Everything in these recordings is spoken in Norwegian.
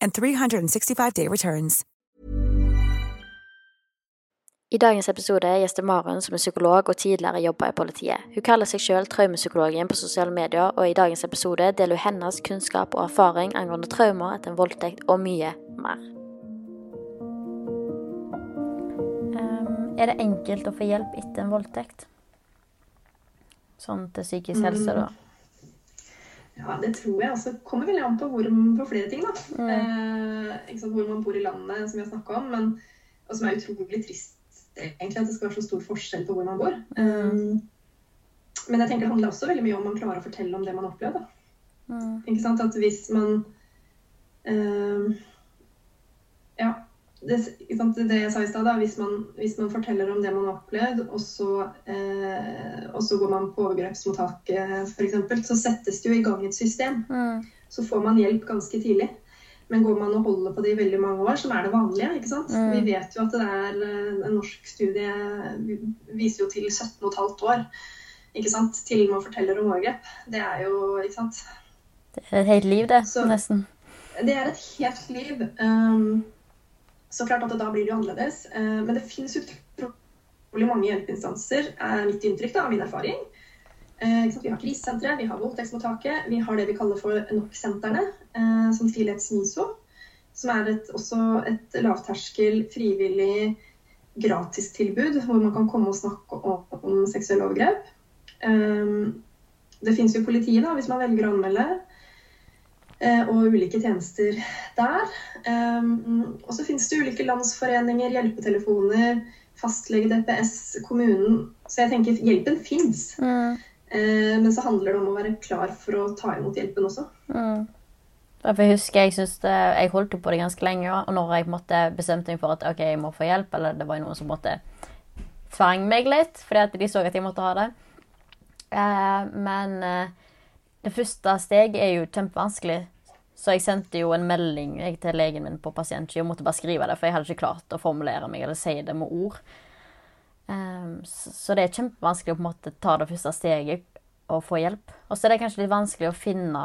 and 365-day returns. I dagens episode gjester Maren som er psykolog og tidligere jobber i politiet. Hun kaller seg selv traumepsykologen på sosiale medier, og i dagens episode deler hun hennes kunnskap og erfaring angående traumer etter en voldtekt og mye mer. Um, er det enkelt å få hjelp etter en voldtekt? Sånn til psykisk helse, da? Ja, det tror jeg. Altså, kommer veldig an på, hvor, på flere ting. da. Mm. Eh, ikke sant, hvor man bor i landet, som vi har snakka om. Men, og som er utrolig trist, egentlig, at det skal være så stor forskjell på hvor man bor. Mm. Men jeg tenker det handler også veldig mye om man klarer å fortelle om det man har opplevd. Mm. Ikke sant? At hvis man eh, Ja. Det, det jeg sa i stad. Hvis man, hvis man forteller om det man har opplevd, og så, eh, og så går man på overgrepsmottaket f.eks., så settes det jo i gang et system. Mm. Så får man hjelp ganske tidlig. Men går man og holder på det i veldig mange år, som er det vanlige ikke sant? Mm. Vi vet jo at det er eh, en norsk studie viser jo til 17,5 år ikke sant? til man forteller om overgrep. Det er jo ikke sant? Det er et helt liv, det. Så- nesten. Det er et helt liv. Um, så klart at da blir det jo annerledes. Uh, men det finnes utrolig mange hjelpeinstanser, er mitt inntrykk da, av min erfaring. Sant? Vi har krisesenteret, vi har voldtektsmottaket, vi har det vi kaller for NOK-sentrene, uh, som tilhets MISO. Som er et, også et lavterskel, frivillig, gratistilbud hvor man kan komme og snakke om, om seksuelle overgrep. Det finnes jo politiet, da, hvis man velger å anmelde. Eh, Og ulike tjenester der. Og så finnes det ulike landsforeninger, hjelpetelefoner, fastlege, DPS, kommunen. Så jeg tenker hjelpen fins. Mm. Eh, men så handler det om å være klar for å ta imot hjelpen også. Mm. Derfor husker jeg det, Jeg holdt på det ganske lenge, og når jeg måtte, bestemte meg for at ok, jeg må få hjelp, eller det var noen som måtte tvang meg litt, fordi at de så at jeg måtte ha det. Eh, men eh, det første steget er jo kjempevanskelig. Så jeg sendte jo en melding til legen min på pasientskia og måtte bare skrive det, for jeg hadde ikke klart å formulere meg eller si det med ord. Um, så, det er kjempevanskelig å på en måte ta det første steget og få hjelp. Og så er det kanskje litt vanskelig å finne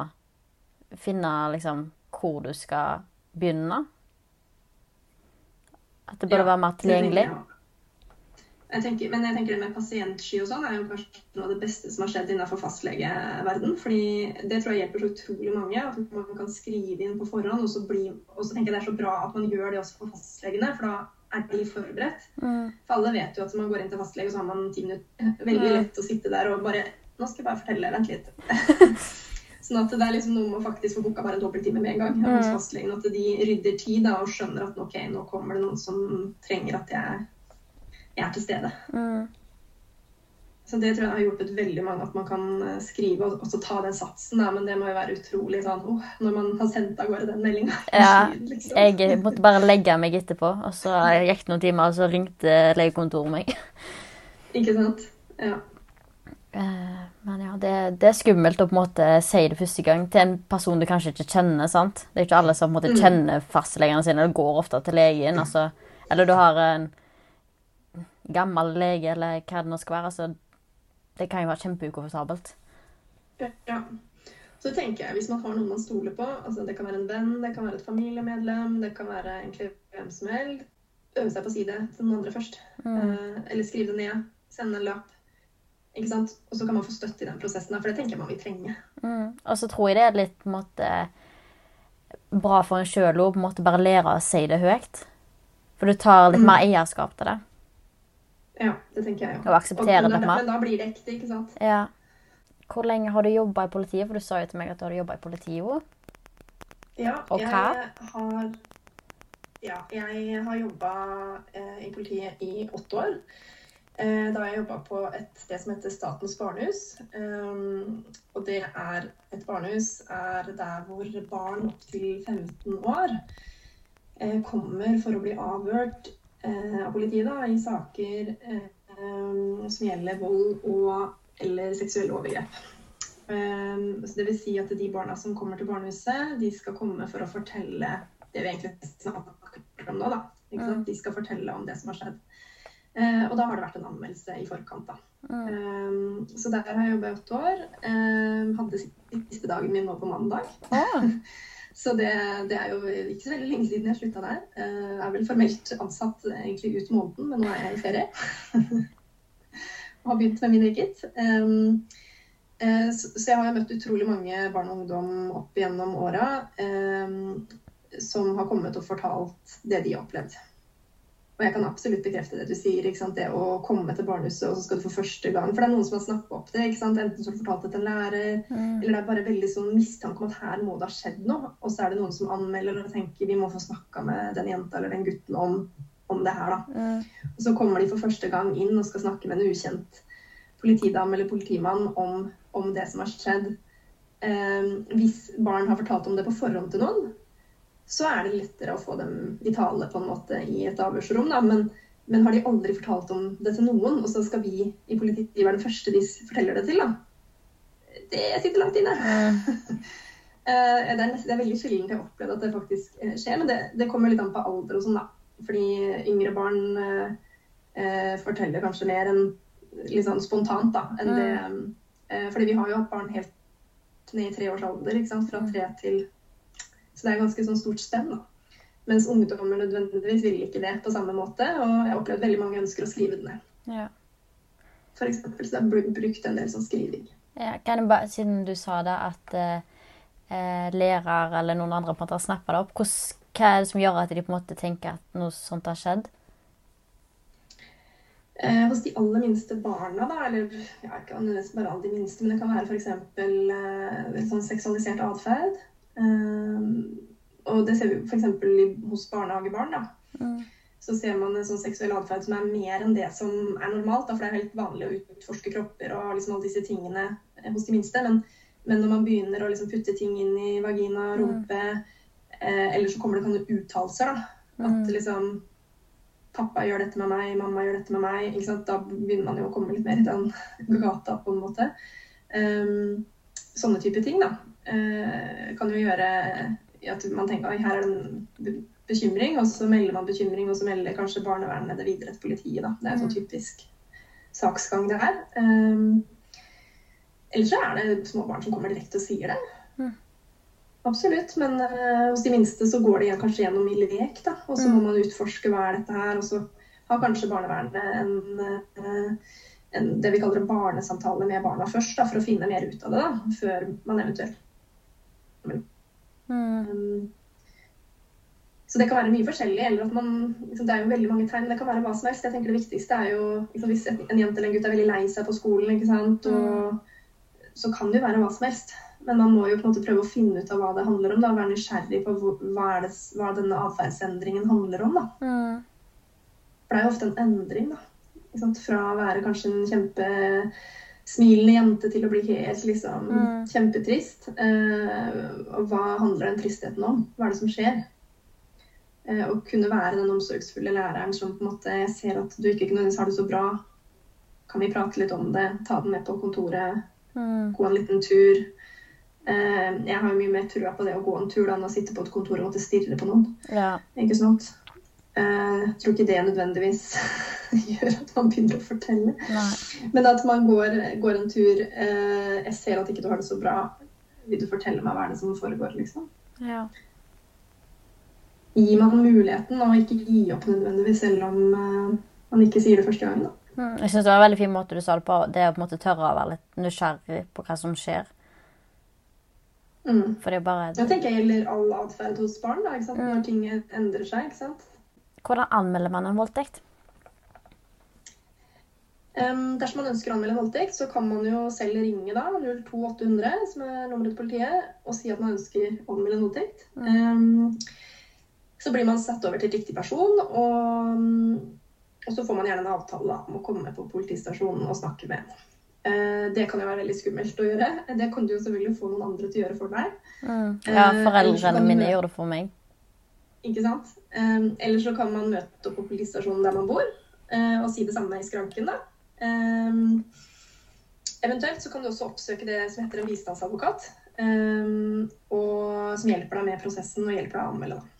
finne liksom hvor du skal begynne. At det burde Ja, være mer det tilgjengelig. jeg. Jeg tenker, men jeg tenker det med pasientsky og sånn er jo kanskje noe av det beste som har skjedd innenfor fastlegeverden. fordi det tror jeg hjelper så utrolig mange. At man kan skrive inn på forhånd. Og så, bli, og så tenker jeg det er så bra at man gjør det også for fastlegene, for da er de forberedt. Mm. For alle vet jo at man går inn til fastlege, og så har man ti minutter. Veldig Mm. lett å sitte der og bare Nå skal jeg bare fortelle, vent litt. sånn at det er liksom noe med å faktisk få booka bare en dobbelttime med en gang hos Mm. fastlegen. At de rydder tid da, og skjønner at ok, nå kommer det noen som trenger at jeg er til stede. Mm. Så det tror jeg har hjulpet veldig mange at man kan eh, skrive og også ta den satsen. Da. Men det må jo være utrolig sånn oh, når man har sendt av gårde den meldinga. Ja, liksom. Jeg måtte bare legge meg etterpå, og så gikk det noen timer, og så ringte legekontoret meg. Ikke sant? Ja. Eh, men ja, det, det, er skummelt å på en måte si det første gang til en person du kanskje ikke kjenner. sant? Det er ikke alle som på en måte mm. kjenner fastlegene sine eller går ofte til legen. Altså. Eller du har en gammel lege, eller hva det nå skal være. Så det kan jo være kjempeukomfortabelt. Ja. Så tenker jeg, Hvis man har noen man stoler på, altså det kan være en venn, det kan være et familiemedlem, det kan være egentlig hvem som helst, øve seg på å si det til noen andre først. Mm. Eh, eller skrive det ned. Sende en lapp. Ikke sant? Og så kan man få støtte i den prosessen, for det tenker jeg man vil trenge. Mm. Og så tror jeg det er litt på en måte, bra for en sjøl å bare lære å si det høyt. For du tar litt mm. mer eierskap til det. Ja, det tenker jeg òg. Og akseptere det. Men da blir det ekte, ikke sant? Ja. Hvor lenge har du jobba i politiet? For du sa jo til meg at du hadde jobba i politiet òg. Ja, og jeg har Ja, jeg har jobba eh, i politiet i åtte år. Eh, da jeg jobba på et sted som heter Statens barnehus. Um, og det er et barnehus er der hvor barn opptil 15 år eh, kommer for å bli avhørt av politiet da, i saker som gjelder vold og eller seksuelle overgrep. Um, så det vil si at de barna som kommer til barnehuset, de skal komme for å fortelle det vi egentlig snakker om nå. da. Mm. De skal fortelle om det som har skjedd. Eh, og da har det vært en anmeldelse i forkant, da. Mm. Um, så der har jeg jobba i åtte år. Um, hadde siste dagen min nå på mandag. Ah. Så det, det, er jo ikke så veldig lenge siden jeg slutta der. Jeg er vel formelt ansatt egentlig ut måneden, men nå er jeg i ferie. og har begynt med min eget. Så, så, jeg har møtt utrolig mange barn og ungdom opp igjennom åra som har kommet og fortalt det de har opplevd. Og jeg kan absolutt bekrefte det du sier. Det å komme til barnehuset, og så skal du for første gang For det er noen som har snappa opp det. Enten så har du fortalt det til en lærer, mm. eller det er bare veldig sånn mistanke om at her må det ha skjedd noe. Og så er det noen som anmelder og tenker vi må få snakka med den jenta eller den gutten om, om det her, da. Mm. Og så kommer de for første gang inn og skal snakke med en ukjent politidame eller politimann om, om det som har skjedd. Um, hvis barn har fortalt om det på forhånd til noen, så er det lettere å få dem i tale på en måte i et avhørsrom. Men, men, har de aldri fortalt om det til noen, og så skal vi i politiet være den første de forteller det til, da. Det sitter langt inne. Mm. det, er nesten, det er veldig sjelden jeg har opplevd at det faktisk eh, skjer, men det, det kommer litt an på alder og sånn, da. Fordi yngre barn eh, eh forteller kanskje mer enn litt sånn spontant, da, enn mm. det eh, Fordi vi har jo hatt barn helt ned i tre års alder, ikke sant? fra mm. tre til så det er ganske sånn stort spenn. da. Mens ungdommer nødvendigvis vil ikke det på samme måte. Og jeg har opplevd veldig mange ønsker å skrive det ned. Ja. For eksempel, så jeg har brukt en del som skriving. Ja, kan jeg bare, Siden du sa det, at eh, lærer eller noen andre på en måte har snappa det opp, hva, hva er det som gjør at de på en måte tenker at noe sånt har skjedd? Eh, hos de aller minste barna, da, eller ja, ikke bare alle de minste, men det kan være f.eks. Eh, sånn seksualisert atferd. Ehm, og det ser vi f.eks. hos barnehagebarn. da. Mm. Så ser man en sånn seksuell atferd som er mer enn det som er normalt. Da, for det er helt vanlig å utforske kropper og liksom alle disse tingene eh, hos de minste. Men, men når man begynner å liksom putte ting inn i vagina, mm. rumpe, mm. eh, eller så kommer det sånne uttalelser, da. At mm. liksom Pappa gjør dette med meg, mamma gjør dette med meg. Da begynner man jo å komme litt mer i den gata, på en måte. Um, sånne type ting, da. Eh, kan jo gjøre at man tenker at her er det en bekymring, og så melder man bekymring, og så melder kanskje barnevernet det videre til politiet. Da. Det er en sånn mm. typisk saksgang, det her. Um, Eller så er det små barn som kommer direkte og sier det. Mm. Absolutt. Men uh, hos de minste så går det kanskje gjennom i lek, da. Og så må mm. man utforske hva er dette her. Og så har kanskje barnevernet en, uh, en, det vi kaller en barnesamtale med barna først, da, for å finne mer ut av det. da, Før man eventuelt Mm. Så det kan være mye forskjellig. eller at man, liksom, Det er jo veldig mange tegn. Det kan være hva som helst. Jeg tenker Det viktigste er jo liksom, Hvis en jente eller en gutt er veldig lei seg på skolen, ikke sant? Og, mm. så kan det jo være hva som helst. Men man må jo på en måte prøve å finne ut av hva det handler om. da, Være nysgjerrig på hva, det, hva denne atferdsendringen handler om. da. Mm. For det er jo ofte en endring. da. Fra å være kanskje en kjempe smilende jente til å bli helt liksom, mm. kjempetrist. Eh, og hva handler den tristheten om? Hva er det som skjer? Eh, å kunne være den omsorgsfulle læreren som på en måte jeg ser at du ikke nødvendigvis har det så bra. kan vi prate litt om det? Ta den med på kontoret. Mm. Gå en liten tur. Eh, jeg har jo mye mer trua på det å gå en tur da, enn å sitte på et kontor og måtte stirre på noen. Ja. Ikke sant? Eh, jeg tror ikke det nødvendigvis gjør at man begynner å fortelle. Nei. Men at man går, går en tur eh, Jeg ser at ikke du har det så bra. Vil du fortelle meg hva er det som foregår? liksom? Ja. Gir man muligheten, og ikke gi opp nødvendigvis, selv om eh, man ikke sier det første gangen. da. Mm. Jeg syns det var en veldig fin måte du sa det på. Det å på en måte tørre å være litt nysgjerrig på hva som skjer. Mm. For det er bare Det tenker jeg gjelder all atferd hos barn. da, ikke sant? Mm. Når ting endrer seg. ikke sant? Hvordan anmelder man en voldtekt? Um, dersom man ønsker å anmelde voldtekt, så kan man jo selv ringe da, 02800, som er nummeret til politiet, og si at man ønsker å anmelde en voldtekt. Em, så blir man satt over til riktig person, og, og så får man gjerne en avtale da, om å komme på politistasjonen og snakke med en. Uh, Det kan jo være veldig skummelt å gjøre. Det kan du jo selvfølgelig få noen andre til å gjøre for deg. Mm. Ja, Eh, foreldrene uh, mine gjør gjorde det for meg. Ikke sant? Um, eller så kan man møte opp på politistasjonen der man bor, eh, og si det samme i skranken. da. Um, eventuelt så kan du også oppsøke det som heter en bistandsadvokat, um, og som hjelper deg med prosessen og hjelper deg å anmelde. da.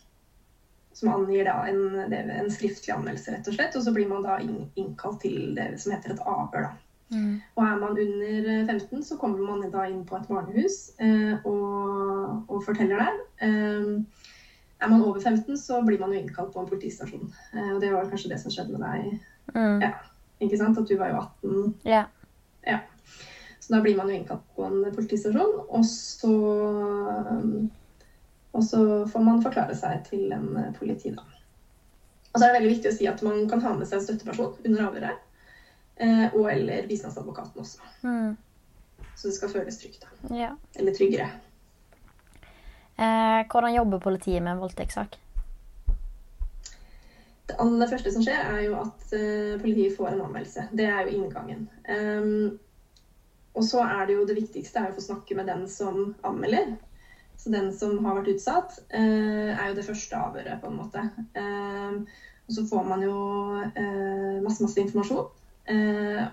Som angir da en, en skriftlig anmeldelse, rett og slett. Og så blir man da innkalt til det som heter et avhør. da. Mm. Og er man under 15, så kommer man da inn på et barnehus eh, og, og forteller der. Um, er man over 15, så blir man jo innkalt på en politistasjon. Eh, og det var kanskje det som skjedde med deg. Mm. Ja, ikke sant? At du var jo 18. Yeah. Ja. Så da blir man jo innkalt på en politistasjon, og så Og så får man forklare seg til en politi, da. Og så er det veldig viktig å si at man kan ha med seg en støtteperson under avhøret. Eh, og eller bistandsadvokaten også. Mm. Så det skal føles trygt. da. Yeah. Eller tryggere. Eh, hvordan jobber politiet med en voldtektssak? Det aller første som skjer, er jo at eh, politiet får en anmeldelse. Det er jo inngangen. Ehm, og så er det jo det viktigste er å få snakke med den som anmelder. Så den som har vært utsatt, eh, er jo det første avhøret, på en måte. Ehm, og så får man jo masse, masse informasjon.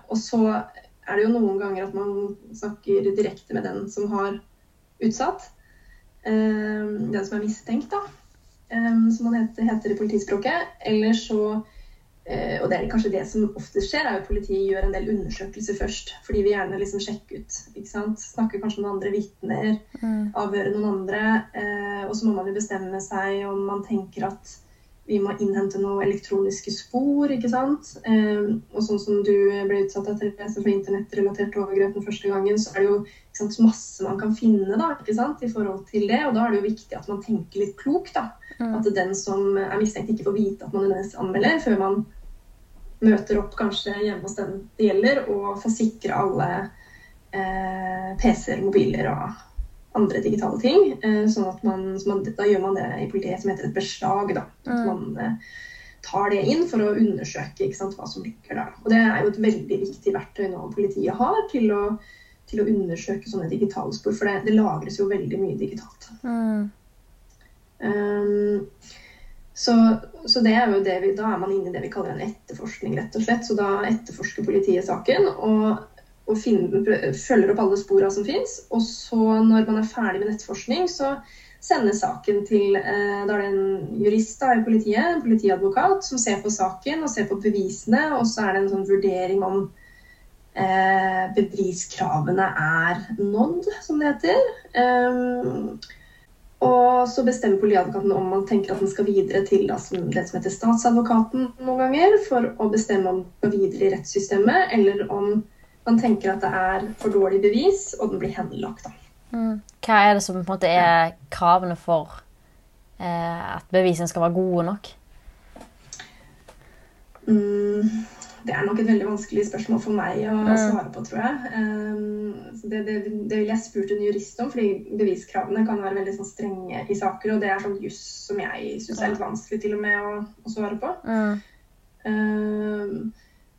Og så er det jo noen ganger at man snakker direkte med den som har utsatt. Ehm, den som er mistenkt, da um, som man heter, heter i politispråket. Eller så, eh, og det er kanskje det som oftest skjer, er at politiet gjør en del undersøkelser først. Fordi vi gjerne liksom sjekker ut. ikke sant? Snakker kanskje med andre vitner, Mm. avhøre noen andre. Eh, og så må man jo bestemme seg om man tenker at vi må innhente noen elektroniske spor, ikke sant. Eh, og sånn som du ble utsatt etter for internettrelaterte overgrep den første gangen, så er det jo sant, masse man kan finne da, ikke sant, i forhold til det. Og da er det jo viktig at man tenker litt klokt. da. Mm. At den som er mistenkt, ikke får vite at man nødvendigvis anmelder, før man møter opp kanskje hjemme hos den det gjelder, og får sikre alle eh, PC-er, mobiler og andre digitale ting. Eh, sånn at man, så man, Da gjør man det i politiet som heter et beslag. da, At Mm. man eh, tar det inn for å undersøke ikke sant, hva som ligger der. Og Det er jo et veldig viktig verktøy nå politiet har til å, til å undersøke sånne digitale spor. For det, det lagres jo veldig mye digitalt. Mm. Um, så, så det er jo det vi, da er man inne i det vi kaller en etterforskning, rett og slett. Så da etterforsker politiet saken og, og finner, følger opp alle spora som fins. Og så, når man er ferdig med nettforskning, så sendes saken til eh, Da er det en jurist da, i politiet, en politiadvokat, som ser på saken og ser på bevisene. Og så er det en sånn vurdering om eh, beviskravene er nådd, som det heter. Um, og så bestemmer politiadvokaten om man tenker at den skal videre til det som heter statsadvokaten noen ganger, for å bestemme om den skal videre i rettssystemet, eller om man tenker at det er for dårlig bevis, og den blir henlagt. Mm. Hva er det som på en måte er kravene for eh, at bevisene skal være gode nok? Mm, det er nok et veldig vanskelig spørsmål for meg å Mm. svare på, tror jeg. Um, så det, det, det vil jeg spurt en jurist om, fordi beviskravene kan være veldig sånn, strenge i saker, og det er sånn juss som jeg syns er litt vanskelig til og med å, å svare på. Mm. Um,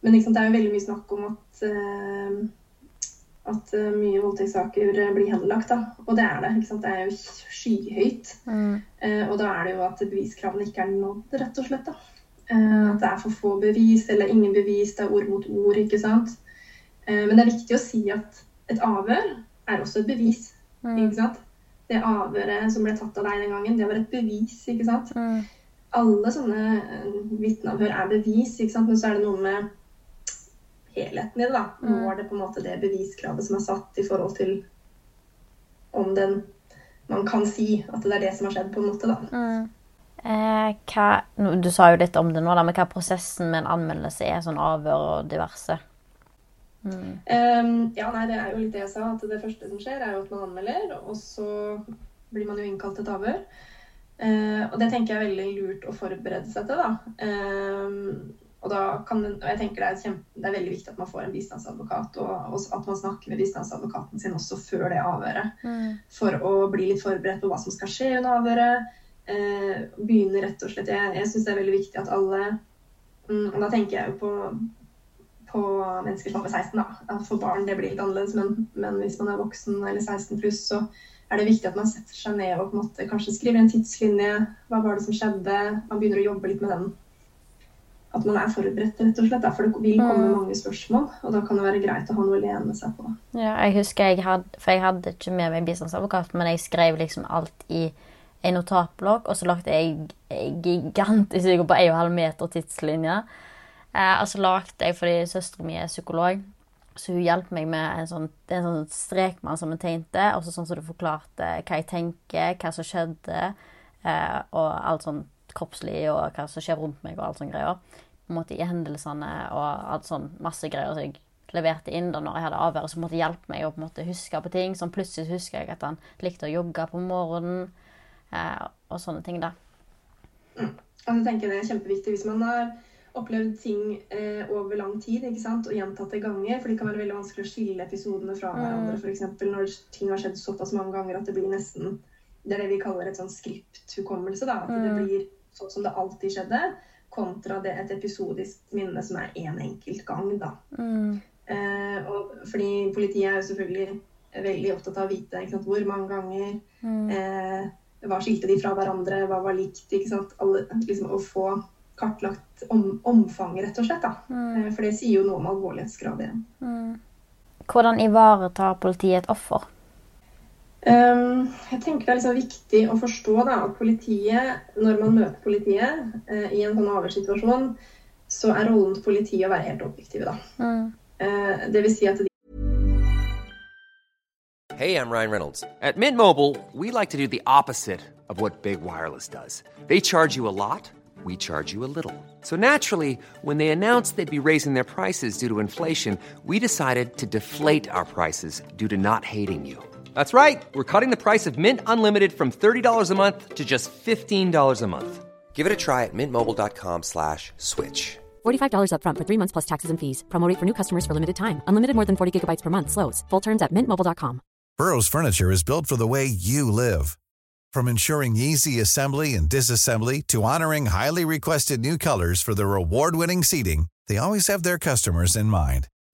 men sant, det er jo veldig mye snakk om at, uh, at uh, mye voldtektssaker uh, blir henlagt. Da. Og det er det. Ikke sant? Det er jo skyhøyt. Mm. Uh, og da er det jo at beviskravene ikke er nådd, rett og slett. Da. Uh, at det er for få bevis eller ingen bevis, det er ord mot ord. ikke sant? Eh, men det er viktig å si at et avhør er også et bevis. Mm. ikke sant? Det avhøret som ble tatt av deg den gangen, det var et bevis. ikke sant? Mm. Alle sånne eh, vitneavhør er bevis, ikke sant? men så er det noe med helheten i det. da. Mm. Når det på en måte det beviskravet som er satt i forhold til om den man kan si at det er det som har skjedd, på en måte. da. Mm. Eh, hva, du sa jo litt om det nå, da, men hva prosessen med en anmeldelse er? Sånn avhør og diverse. Mm. Um, ja, nei, det er jo litt det jeg sa, at det første som skjer, er jo at man anmelder, og så blir man jo innkalt til et avhør. Uh, og det tenker jeg er veldig lurt å forberede seg til, da. Ehm, og, da kan, og jeg tenker det er, kjempe, det er veldig viktig at man får en bistandsadvokat, og, og at man snakker med bistandsadvokaten sin også før det avhøret. Mm. For å bli litt forberedt på hva som skal skje under avhøret. Eh, begynne rett og slett Jeg, jeg syns det er veldig viktig at alle mm, Og da tenker jeg jo på på mennesker er over 16. da. At For barn det blir litt annerledes, men, men hvis man er voksen eller 16 pluss, så er det viktig at man setter seg ned og på en måte kanskje skriver en tidslinje. Hva var det som skjedde? Man begynner å jobbe litt med den. At man er forberedt, rett og slett. da, For det vil komme Mm. mange spørsmål, og da kan det være greit å ha noe å lene seg på. Ja, jeg husker jeg hadde For jeg hadde ikke med meg bistandsadvokat, men jeg skrev liksom alt i en notatblokk, og så lagde jeg en gigantisk sikkert på 1,5 meter tidslinje. Eh, og så lagde jeg, fordi søsteren min er psykolog, så hun hjalp meg med en sånn, en sånn strekmann som hun tegnte, og så sånn som du forklarte hva jeg tenker, hva som skjedde, eh, og alt sånn kroppslig, og hva som skjer rundt meg, og alt sånn greier. Måte i hendelsene, og alt sånn masse greier. Så jeg leverte inn da når jeg hadde avhør, så måtte hjelpe meg å på en måte huske på ting. Sånn plutselig husker jeg at han likte å jogge på morgenen, eh, og sånne ting, da. Altså, jeg tenker Det er kjempeviktig hvis man har opplevd ting eh, over lang tid ikke sant? og gjentatte ganger. For det kan være veldig vanskelig å skille episodene fra hverandre. For eksempel når ting har skjedd såpass mange ganger at det blir nesten Det er det vi kaller et sånn skripthukommelse. da, At det blir sånn som det alltid skjedde, kontra det et episodisk minne som er én en enkelt gang. da. Mm. Eh, og fordi politiet er jo selvfølgelig veldig opptatt av å vite sant, hvor mange ganger Mm. eh, Hva skilte de fra hverandre, hva var likt? ikke sant, Alle, liksom, Å få kartlagt om, omfanget, rett og slett. da. Eh, for det sier jo noe om alvorlighetsgrad igjen. Mm. Hvordan ivaretar politiet et offer? Um, jeg tenker det er liksom viktig å forstå da, at politiet, når man møter politiet eh, i en sånn avhørssituasjon, så er rollen til politiet å være helt objektive. da. Mm. Eh, det vil si at de Hey, I'm Ryan Reynolds. At Mint Mobile, we like to do the opposite of what Big Wireless does. They charge you a lot, we charge you a little. So naturally, when they announced they'd be raising their prices due to inflation, we decided to deflate our prices due to not hating you. That's right. We're cutting the price of Mint Unlimited from $30 a month to just $15 a month. Give it a try at mintmobile.com slash switch. $45 upfront for three months plus taxes and fees. Promo rate for new customers for limited time. Unlimited more than 40 gigabytes per month. Slows. Full terms at mintmobile.com. Burrow's furniture is built for the way you live. From ensuring easy assembly and disassembly to honoring highly requested new colors for their award-winning seating, they always have their customers in mind.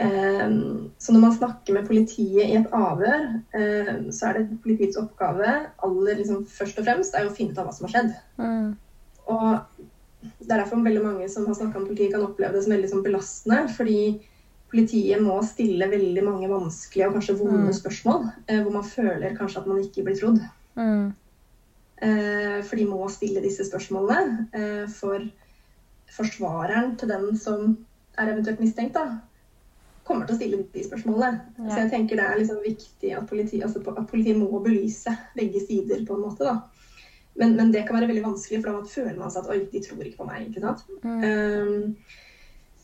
Um, så når man snakker med politiet i et avhør, um, så er det politiets oppgave aller liksom, først og fremst er å finne ut av hva som har skjedd. Mm. Og det er derfor veldig mange som har snakka om politiet, kan oppleve det som veldig sånn, belastende. Fordi politiet må stille veldig mange vanskelige og kanskje vonde Mm. spørsmål. Eh, hvor man føler kanskje at man ikke blir trodd. Mm. Eh, for de må stille disse spørsmålene. Eh, for forsvareren til den som er eventuelt mistenkt, da, kommer til å stille de spørsmålene. Ja. Så jeg tenker det er liksom viktig at politiet, altså at politiet må belyse begge sider på en måte. da. Men, men det kan være veldig vanskelig, for da føler man seg at oi, de tror ikke på meg. ikke sant? Um,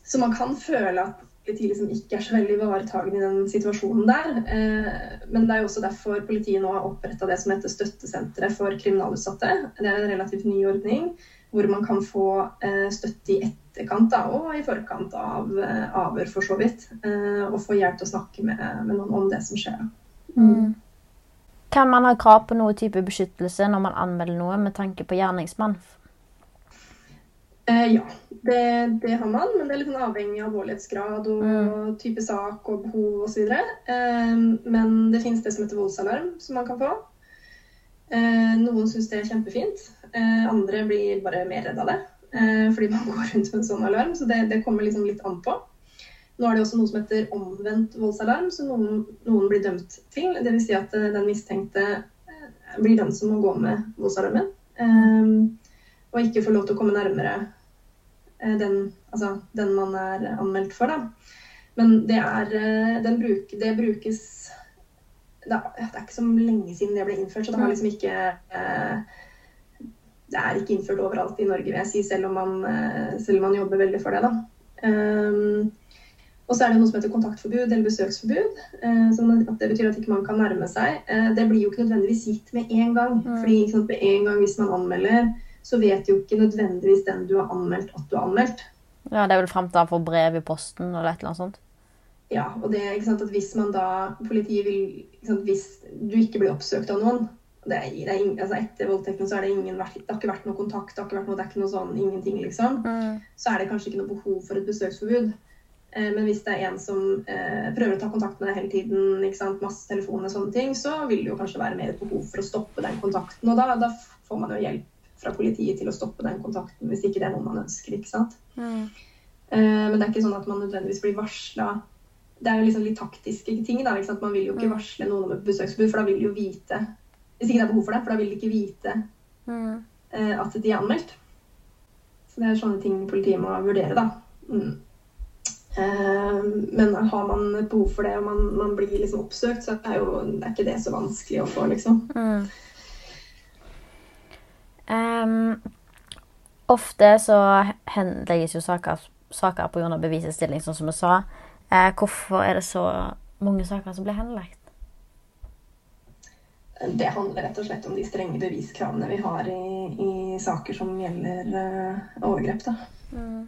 så man kan føle at politiet liksom ikke er så veldig ivaretagende i den situasjonen der. Uh, men det er jo også derfor politiet nå har oppretta det som heter Støttesenteret for kriminalutsatte. Det er en relativt ny ordning hvor man kan få eh, støtte i etterkant da, og i forkant av eh, avhør, for så vidt. Eh, og få hjelp til å snakke med, med noen om det som skjer. da. Mm. Kan man ha krav på noe type beskyttelse når man anmelder noe med tanke på gjerningsmann? Eh, ja, det, det, har man, men det er litt sånn avhengig av alvorlighetsgrad og mm. type sak og behov osv. Eh, men det finnes det som heter voldsalarm, som man kan få. Eh, noen syns det er kjempefint. Eh, andre blir bare mer redd av det. Eh, fordi man går rundt med en sånn alarm. Så det, det kommer liksom litt an på. Nå er det også noe som heter omvendt voldsalarm, som noen, noen, blir dømt til. Dvs. Si at den mistenkte blir den som må gå med voldsalarmen. Um, og ikke får lov til å komme nærmere den, altså, den, man er anmeldt for. Da. Men det, er, bruk, det brukes det er, ikke så lenge siden det ble innført, så det har liksom ikke uh, Det er ikke innført overalt i Norge, vil jeg si, selv om man, selv om man jobber veldig for det. da. Um, og så er det noe som heter kontaktforbud eller besøksforbud. Eh, at det betyr at ikke man kan nærme seg. Eh, det blir jo ikke nødvendigvis gitt med en gang. Mm. fordi sant, med en gang hvis man anmelder, så vet jo ikke nødvendigvis den du har anmeldt, at du har anmeldt. Ja, Det er vel frem til han får brev i posten eller et eller annet sånt? Ja, og det ikke sant, at hvis man da Politiet vil ikke sant, Hvis du ikke blir oppsøkt av noen det er, det er, altså Etter voldtekten så er det ingen Det har ikke vært noe kontakt, det har ikke vært noe, det er ikke noe sånn ingenting, liksom. Mm. Så er det kanskje ikke noe behov for et besøksforbud. Eh, men hvis det er en som eh, prøver å ta kontakt med deg hele tiden, ikke sant? masse telefoner og sånne ting, så vil det jo kanskje være mer et behov for å stoppe den kontakten. Og da, da, får man jo hjelp fra politiet til å stoppe den kontakten hvis ikke det er noe man ønsker. ikke sant? Mm. Eh, men det er ikke sånn at man nødvendigvis blir varsla. Det er jo liksom litt taktiske ting. da? Man vil jo ikke mm. varsle noen om et besøksforbud, for da vil de jo vite Hvis ikke det er behov for det, for da vil de ikke vite mm. at de er anmeldt. Så det er sånne ting politiet må vurdere, da. Mm. Eh, men har man et behov for det, og man, man blir liksom oppsøkt, så er, jo, er ikke det så vanskelig å få, liksom. Mm. Um, ofte så henlegges jo saker, saker pga. bevisets stilling, sånn som vi sa. Uh, hvorfor er det så mange saker som blir henlagt? Det handler rett og slett om de strenge beviskravene vi har i, i saker som gjelder uh, overgrep. da. Mm.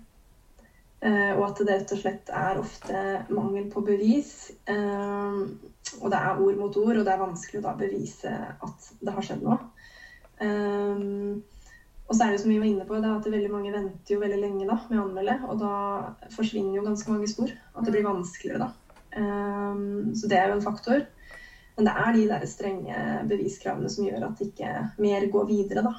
Uh, og at det rett og slett er ofte mangel på bevis. Uh, og det er ord mot ord, og det er vanskelig å da bevise at det har skjedd noe. Um, og så er det som vi var inne på, det at veldig mange venter jo veldig lenge da, med å anmelde. Og da forsvinner jo ganske mange spor. At det blir vanskeligere da. Um, så det er jo en faktor. Men det er de der strenge beviskravene som gjør at ikke mer går videre, da.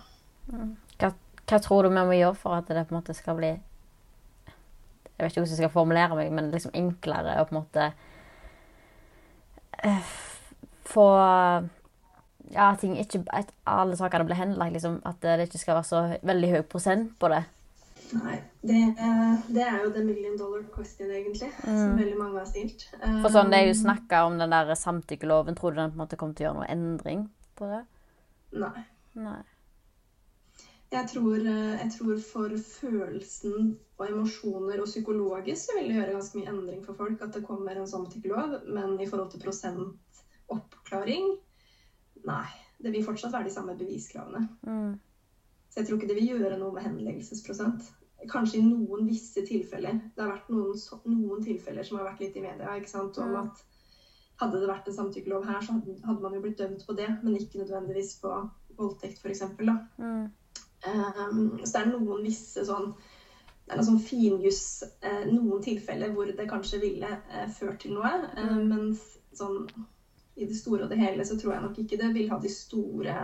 Mm. Hva, hva tror du vi må gjøre for at det på en måte skal bli jeg vet ikke hvordan jeg skal formulere meg, men liksom enklere å på en måte uh, få Ja, ting ikke at alle sakene blir henlagt, liksom. At det ikke skal være så veldig høy prosent på det. Nei. Det, det, er jo the million dollar question, egentlig, mm. som veldig mange har stilt. For sånn, Det er jo um, snakka om den der samtykkeloven. Tror du den på en måte kommer til å gjøre noe endring på det? Nei. Nei. Jeg tror, jeg tror, for følelsen og emosjoner og psykologisk så vil det gjøre ganske mye endring for folk at det kommer en samtykkelov. Men i forhold til prosent oppklaring nei. Det vil fortsatt være de samme beviskravene. Mm. Så jeg tror ikke det vil gjøre noe med henleggelsesprosent. Kanskje i noen visse tilfeller. Det har vært noen, noen tilfeller som har vært litt i media ikke sant, om mm. at hadde det vært en samtykkelov her, så hadde, man jo blitt dømt på det, men ikke nødvendigvis på voldtekt, f.eks. Mm. Um, så det er noen visse sånn det er noe sånn finjuss eh, noen tilfeller hvor det kanskje ville eh, ført til noe. Eh, mm. mens sånn i det store og det hele så tror jeg nok ikke det vil ha de store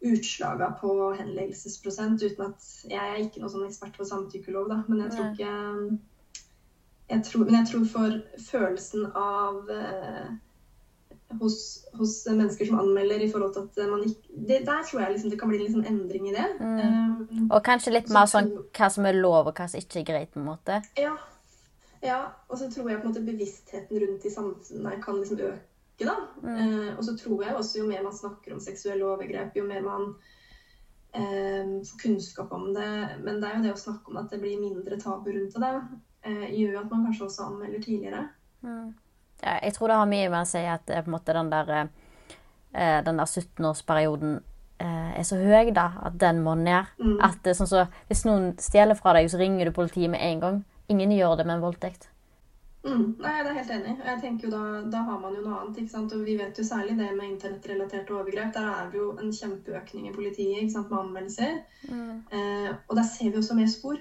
utslagene på henleggelsesprosent. uten at Jeg er ikke noen sånn ekspert på samtykkelov, da, men jeg tror ikke jeg tror, Men jeg tror for følelsen av eh, hos, hos, mennesker som anmelder i forhold til at man ikke det, Der tror jeg liksom det kan bli en sånn endring i det. Mm. Um, og kanskje litt mer sånn hva som er lov, og hva som ikke er greit, på en måte. Ja. ja. Og så tror jeg på en måte bevisstheten rundt i samfunnet kan liksom øke, da. Mm. Eh, og så tror jeg også jo mer man snakker om seksuelle overgrep, jo mer man eh, får kunnskap om det. Men det er jo det å snakke om at det blir mindre tabu rundt det, eh, gjør at man kanskje også anmelder tidligere. Mm jeg tror det har mye med å si at på en måte den der, eh, den der 17-årsperioden eh, er så høy, da, at den må ned. Mm. At sånn så, Hvis noen stjeler fra deg, så ringer du politiet med en gang. Ingen gjør det med en voldtekt. Mm, nei, jeg er helt enig. Jeg tenker jo da, da har man jo noe annet. ikke sant? Og vi vet jo særlig det med internettrelaterte overgrep. Der er det jo en kjempeøkning i politiet ikke sant, med anmeldelser. Mm. Eh, og der ser vi også mer spor.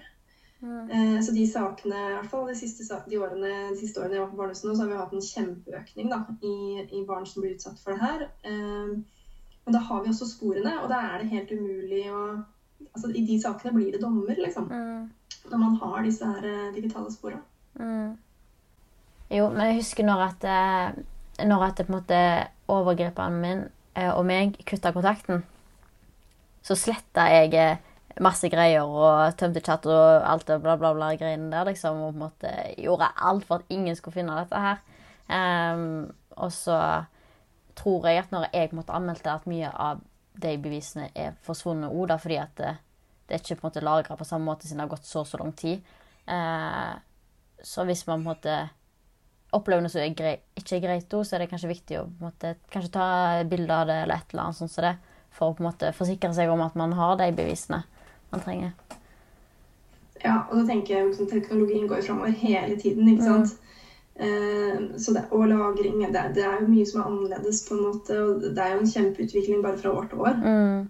Mm. Eh, så de sakene, i hvert fall de siste, de årene, de siste årene jeg var på barnehuset nå, så har vi hatt en kjempeøkning da, i, i barn som blir utsatt for det her. Eh, men da har vi også sporene, og da er det helt umulig å Altså, I de sakene blir det dommer, liksom. Mm. Når man har disse her eh, digitale sporene. Jo, men jeg husker når at, eh, når at det, på en måte overgriperen min eh, og meg kutta kontakten, så sletta jeg eh, masse greier og tømte chat og alt det bla, bla, bla greiene der, liksom. Og på en måte gjorde alt for at ingen skulle finne dette her. Um, og så tror jeg at når jeg på en måte anmeldte at mye av de bevisene er forsvunnet òg, fordi at det, det er ikke på en måte lagra på samme måte siden det har gått så så lang tid. Uh, så hvis man på en måte opplever noe som er grei, ikke er greit, så er det kanskje viktig å måte, kanskje ta bilde av det eller et eller annet sånn som det, for å på en måte forsikre seg om at man har de bevisene man trenger. Ja, og så tenker jeg at liksom, teknologien går framover hele tiden, ikke sant. Eh, så det, og lagring det, det er jo mye som er annerledes, på en måte. Og det er jo en kjempeutvikling bare fra år til år. Mm.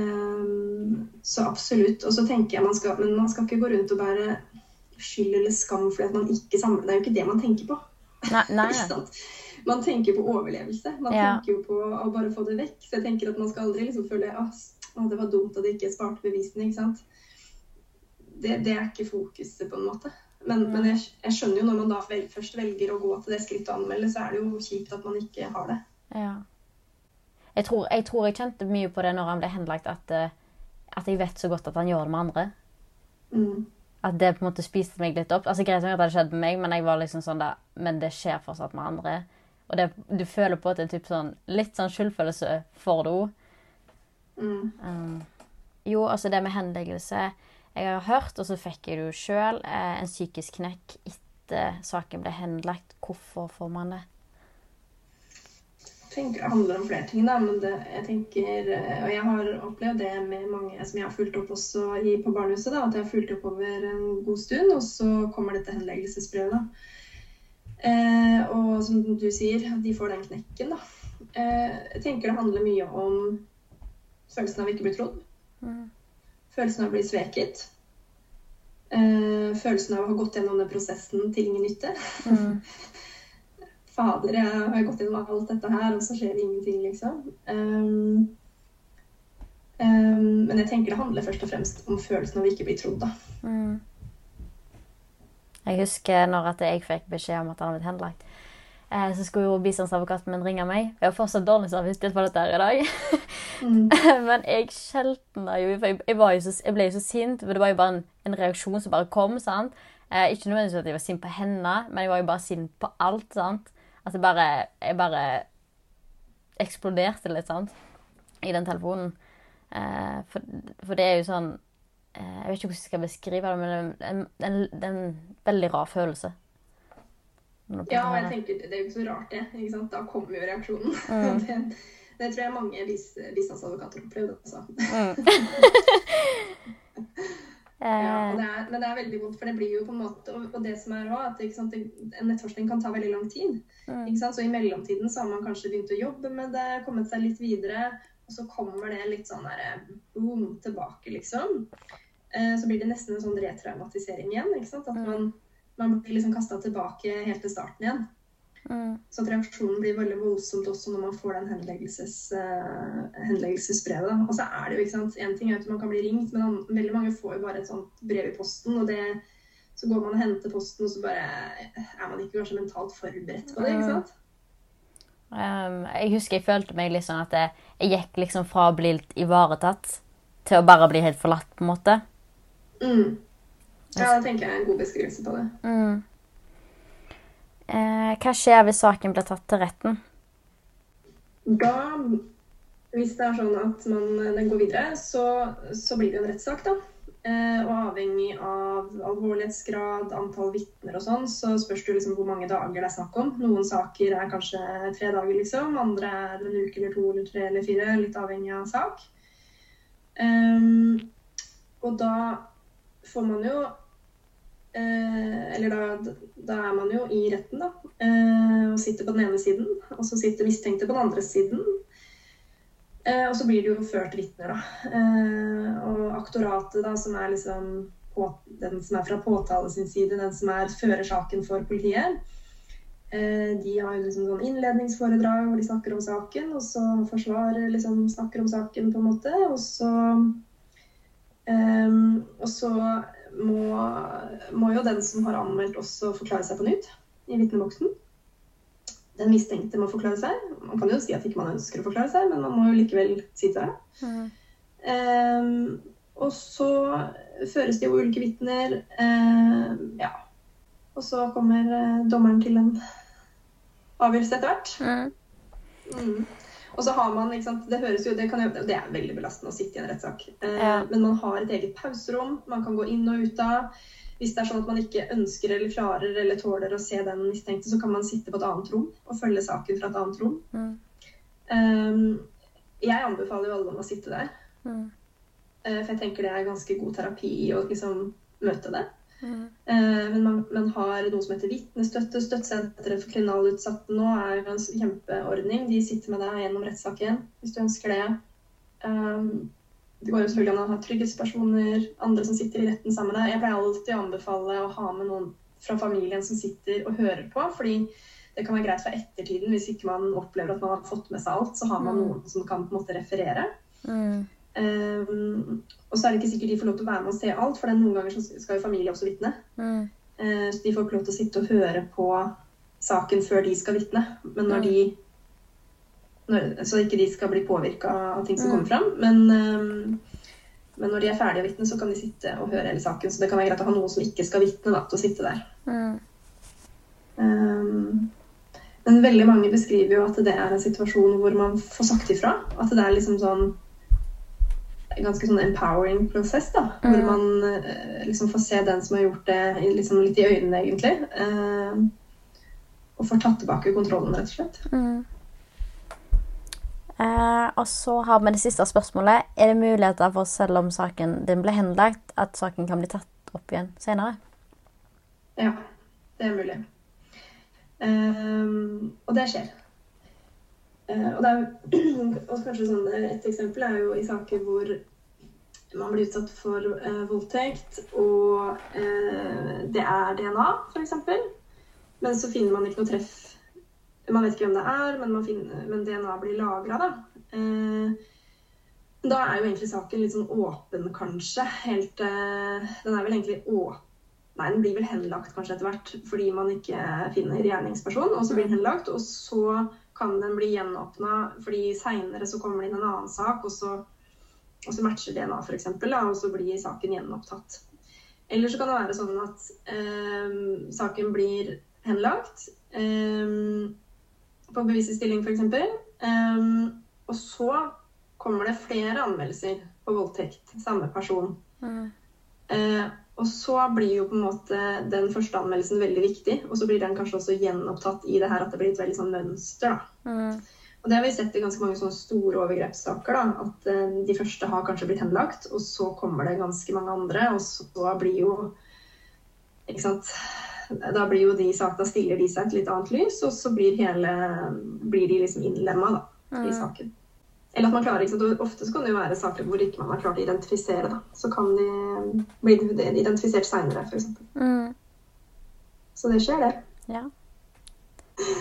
Eh, så absolutt. Og så tenker jeg man skal Men man skal ikke gå rundt og bære skyld eller skam fordi man ikke samler. Det er jo ikke det man tenker på. Nei, nei. Man tenker på overlevelse. Man Ja. tenker jo på å bare få det vekk. Så jeg tenker at man skal aldri liksom føle at det var dumt at jeg ikke sparte bevisene. ikke sant? Det, det er ikke fokuset, på en måte. Men, men jeg, jeg skjønner jo når man da vel, først velger å gå til det skrittet å anmelde, så er det jo kjipt at man ikke har det. Ja. Jeg tror, jeg tror jeg kjente mye på det når han ble henlagt, at, eh, at jeg vet så godt at han gjør det med andre. Mm. At det på en måte spiste meg litt opp. Altså Greit nok at det hadde skjedd med meg, men jeg var liksom sånn da, men det skjer fortsatt med andre. Og det, du føler på at det er typ sånn, litt sånn skyldfølelse for det òg. Mm. Um, jo, altså det med henleggelse Jeg har hørt, og så fikk jeg det jo sjøl, eh, en psykisk knekk etter saken ble henlagt. Hvorfor får man det? Tenker det handler om flere ting, da. Men det, jeg tenker, eh, og jeg har opplevd det med mange som jeg har fulgt opp også i, på barnehuset. da, At jeg har fulgt opp over en god stund, og så kommer dette henleggelsesbrevet. da. Eh, og som du sier, de får den knekken, da. Eh, jeg tenker det handler mye om følelsen av ikke å bli trodd. Mm. Følelsen av å bli sveket. Eh, følelsen av å ha gått gjennom den prosessen til ingen nytte. Mm. Fader, jeg har gått gjennom alt dette her, og så skjer det ingenting, liksom. Um, um, men jeg tenker det handler først og fremst om følelsen av å ikke bli trodd, da. Mm. Jeg husker når jeg fikk beskjed om at han hadde blitt henlagt. Eh, så skulle jo bistandsadvokaten min ringe meg. Jeg har fortsatt dårlig samvittighet for dette her i dag. Mm. Men jeg skjeltna jo. For jeg, jo så, jeg ble jo så sint. For det var jo bare en, en reaksjon som bare kom. sant? Eh, ikke nødvendigvis at jeg var sint på henne, men jeg var jo bare sint på alt. sant? Jeg bare, jeg bare eksploderte litt, sant? I den telefonen. Eh, for, for det er jo sånn eh, Jeg vet ikke hvordan jeg skal beskrive det, men det er en, en, en veldig rar følelse. Ja, og jeg tenker det er jo ikke så rart, det. ikke sant? Da kommer jo reaksjonen. Mm. det, det tror jeg mange bis- bistandsadvokater opplevde også. Ja, Eh, det er, men det er veldig vondt, for det blir jo på en måte Og, og det som er òg, at sant, en nettforskning kan ta veldig lang tid. Mm. Så i mellomtiden så har man kanskje begynt å jobbe med det, kommet seg litt videre, og så kommer det litt sånn der boom tilbake, liksom. Eh, så blir det nesten en sånn retraumatisering igjen. ikke sant? At Mm. man, man blir liksom kasta tilbake helt til starten igjen. Mm, Så at reaksjonen blir veldig voldsomt også når man får den henleggelses, uh, henleggelsesbrevet. Og så er det jo, ikke sant, En ting er at man kan bli ringt, men han, veldig mange får jo bare et sånt brev i posten. og det, Så går man og henter posten, og så bare er man ikke kanskje mentalt forberedt på det. ikke sant? Um, jeg husker jeg følte meg litt sånn at jeg, jeg gikk liksom fra å bli litt ivaretatt til å bare bli helt forlatt, på en måte. Mm. Ja, det tenker jeg er en god beskrivelse på det. Mm. Eh, hva skjer hvis saken blir tatt til retten? Da, hvis det er sånn at man, den går videre, så, så blir det jo en rettssak, da. Eh, og avhengig av alvorlighetsgrad, antall vitner og sånn, så spørs det liksom hvor mange dager det er snakk om. Noen saker er kanskje tre dager, liksom. Andre er en uke eller to eller tre eller fire, litt avhengig av sak. Um, og da får man jo eh, Eller da, da, er man jo i retten, da. Eh, og sitter på den ene siden. Og så sitter mistenkte på den andre siden. Eh, og så blir det jo ført vitner, da. Eh, og aktoratet, da, som er liksom på, den som er fra påtale sin side, den som er fører saken for politiet, eh, de har jo liksom sånn innledningsforedrag hvor de snakker om saken, og så forsvarer liksom snakker om saken, på en måte. Og så Um, og så må, må, jo den som har anmeldt, også forklare seg på nytt i vitneboksen. Den mistenkte må forklare seg. Man kan jo si at ikke man ønsker å forklare seg, men man må jo likevel si det. Mm. Um, og så føres det jo ulike vitner. Um, ja. Og så kommer uh, dommeren til en avgjørelse etter hvert. Mm. Mm. Og så har man, sant, Det jo, det, kan, det er veldig belastende å sitte i en rettssak. Eh, ja. Men man har et eget pauserom man kan gå inn og ut av. Hvis det er sånn at man ikke ønsker eller klarer eller tåler å se den mistenkte, så kan man sitte på et annet rom og følge saken fra et annet rom. Mm. Um, jeg anbefaler jo alle om å sitte der. Mm. Uh, for jeg tenker det er ganske god terapi å liksom møte det. Mm. Men man, man, har noe som heter vitnestøtte. Støttesenteret for kriminalutsatte nå er en kjempeordning. De sitter med deg gjennom rettssaken hvis du ønsker det. Um, det går jo selvfølgelig an å ha trygghetspersoner, andre som sitter i retten sammen med deg. Jeg pleier alltid å anbefale å ha med noen fra familien som sitter og hører på. fordi det kan være greit for ettertiden hvis ikke man opplever at man har fått med seg alt. Så har man mm. noen som kan på en måte referere. Mm. Um, og så er det ikke sikkert de får lov til å være med og se alt, for noen ganger skal jo familie også vitne. Mm. Uh, så de får ikke lov til å sitte og høre på saken før de skal vitne. Men når mm. de når, Så ikke de skal bli påvirka av ting som mm. kommer fram. Men, um, men, når de er ferdige å vitne, så kan de sitte og høre hele saken. Så det kan være greit å ha noen som ikke skal vitne, til å sitte der. Um, men veldig mange beskriver jo at det er en situasjon hvor man får sagt ifra. At det er liksom sånn ganske sånn empowering prosess, da. Mm. Hvor man eh, liksom får se den som har gjort det, liksom litt i øynene, egentlig. Eh, og får tatt tilbake kontrollen, rett og slett. Mm. Eh, og så har vi det siste spørsmålet. Er det muligheter for, selv om saken din ble henlagt, at saken kan bli tatt opp igjen senere? Ja, det er mulig. Um, og det skjer. Uh, og, det er, og kanskje sånn, Et eksempel er jo i saker hvor man blir utsatt for eh, voldtekt, og eh, det er DNA, f.eks. Men så finner man ikke noe treff. Man vet ikke hvem det er, men, finner, men DNA blir lagra, da. Eh, da er jo egentlig saken litt sånn åpen, kanskje. Helt, den er vel egentlig åpen Nei, den blir vel henlagt kanskje etter hvert fordi man ikke finner gjerningsperson. Og så blir den henlagt, og så kan den bli gjenåpna fordi seinere så kommer det inn en annen sak, og så og så matcher DNA f.eks., og så blir saken gjenopptatt. Eller så kan det være sånn at eh, saken blir henlagt eh, på bevisestilling f.eks. Eh, og så kommer det flere anmeldelser på voldtekt. Samme person. Mm. Eh, og så blir jo på en måte den første anmeldelsen veldig viktig. Og så blir den kanskje også gjenopptatt i det her at det blir et veldig sånn mønster. da. Mm. Og det har vi sett i ganske mange sånne store overgrepssaker. da, At eh, de første har kanskje blitt henlagt, og så kommer det ganske mange andre. Og så blir jo ikke sant, Da blir jo de sakene, stiller de seg et litt annet lys, og så blir, hele, blir de liksom innlemma da, mm. i saken. Eller at man klarer, ikke sant, Ofte så kan det jo være saker hvor ikke man har klart å identifisere. da, Så kan de bli identifisert seinere, f.eks. Mm. Så det skjer, det. Ja.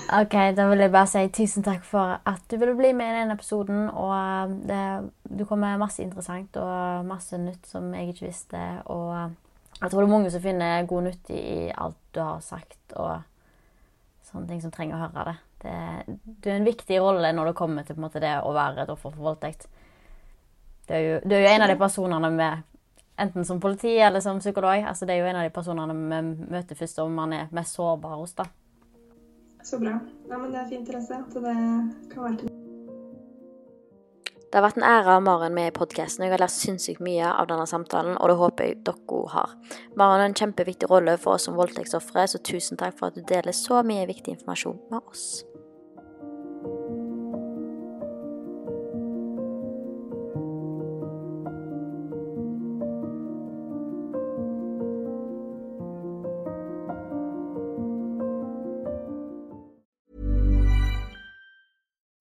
OK, da vil jeg bare si tusen takk for at du ville bli med i denne episoden. Og um, det, du kom med masse interessant og masse nytt som jeg ikke visste. Og um, jeg tror det er mange som finner god nytt i alt du har sagt, og sånne ting som trenger å høre det. det du er en viktig rolle når det kommer til måte, det å være et offer for voldtekt. Du er, jo, du er jo en av de personene med Enten som politi eller som psykolog. altså Det er jo en av de personene vi møter først om man er mest sårbar hos. da. Så bra. Ja, men det er fint, Therese. At det kan være til det har vært en ære å ha Maren med i podkasten. Jeg har lært sinnssykt mye av denne samtalen, og det håper jeg dere har. Maren har en kjempeviktig rolle for oss som voldtektsofre, så tusen takk for at du deler så mye viktig informasjon med oss.